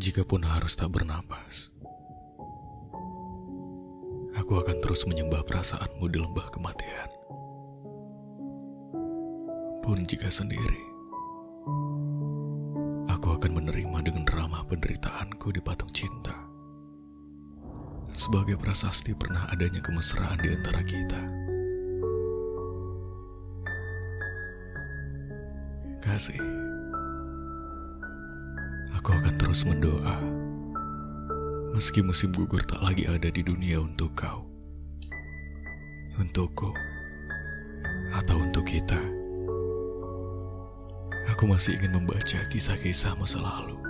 Jikapun harus tak bernapas, aku akan terus menyembah perasaanmu di lembah kematian. Pun jika sendiri, aku akan menerima dengan ramah penderitaanku di patung cinta. Sebagai prasasti pernah adanya kemesraan di antara kita. Kasih, aku akan terus mendoa meski musim gugur tak lagi ada di dunia untuk kau, untukku, atau untuk kita. Aku masih ingin membaca kisah-kisah masa lalu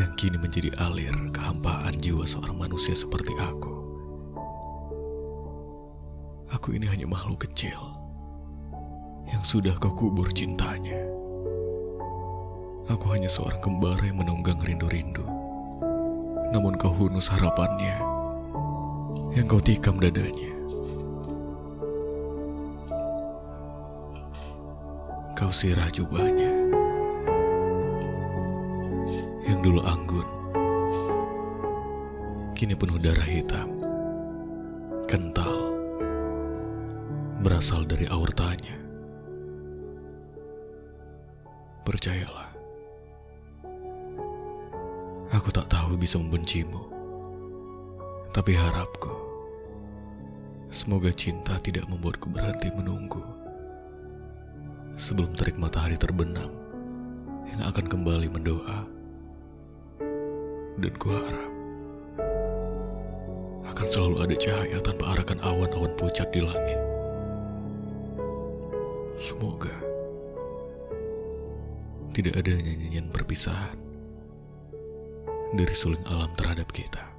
yang kini menjadi alir kehampaan jiwa seorang manusia seperti aku. Aku ini hanya makhluk kecil yang sudah kau kubur cintanya. Aku hanya seorang kembara yang menunggang rindu-rindu. Namun kau hunus harapannya yang kau tikam dadanya. Kau sirah jubahnya yang dulu anggun, kini penuh darah hitam, kental, berasal dari aortanya. Percayalah, aku tak tahu bisa membencimu, tapi harapku, semoga cinta tidak membuatku berhenti menunggu sebelum terik matahari terbenam yang akan kembali mendoa. Dan ku harap akan selalu ada cahaya tanpa arahkan awan-awan pucat di langit. Semoga tidak ada nyanyian perpisahan dari suling alam terhadap kita.